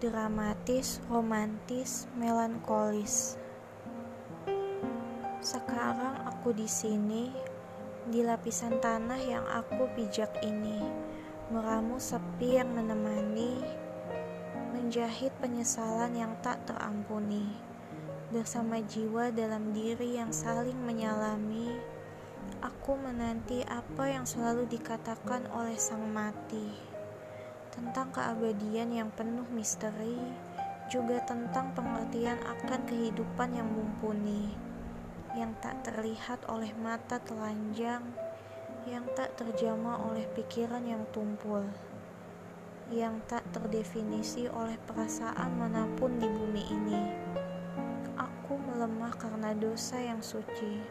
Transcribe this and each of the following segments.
dramatis, romantis, melankolis. Sekarang aku di sini, di lapisan tanah yang aku pijak ini, meramu sepi yang menemani, menjahit penyesalan yang tak terampuni, bersama jiwa dalam diri yang saling menyalami. Aku menanti apa yang selalu dikatakan oleh sang mati tentang keabadian yang penuh misteri, juga tentang pengertian akan kehidupan yang mumpuni, yang tak terlihat oleh mata telanjang, yang tak terjama oleh pikiran yang tumpul, yang tak terdefinisi oleh perasaan mana pun di bumi ini. Aku melemah karena dosa yang suci,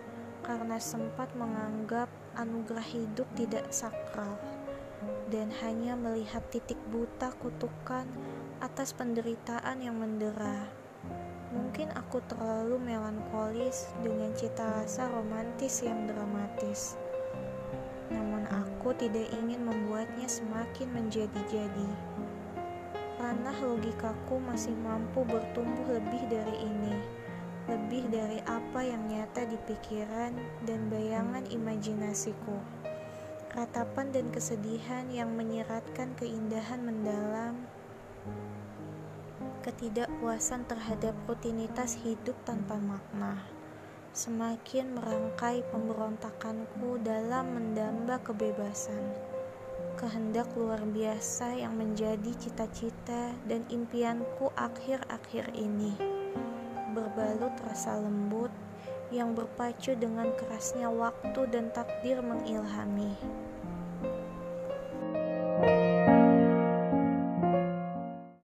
karena sempat menganggap anugerah hidup tidak sakral dan hanya melihat titik buta kutukan atas penderitaan yang mendera. Mungkin aku terlalu melankolis dengan cita rasa romantis yang dramatis. Namun aku tidak ingin membuatnya semakin menjadi-jadi. Ranah logikaku masih mampu bertumbuh lebih dari ini. Lebih dari apa yang nyata di pikiran dan bayangan imajinasiku ratapan dan kesedihan yang menyeratkan keindahan mendalam, ketidakpuasan terhadap rutinitas hidup tanpa makna, semakin merangkai pemberontakanku dalam mendamba kebebasan. Kehendak luar biasa yang menjadi cita-cita dan impianku akhir-akhir ini, berbalut rasa lembut yang berpacu dengan kerasnya waktu dan takdir mengilhami.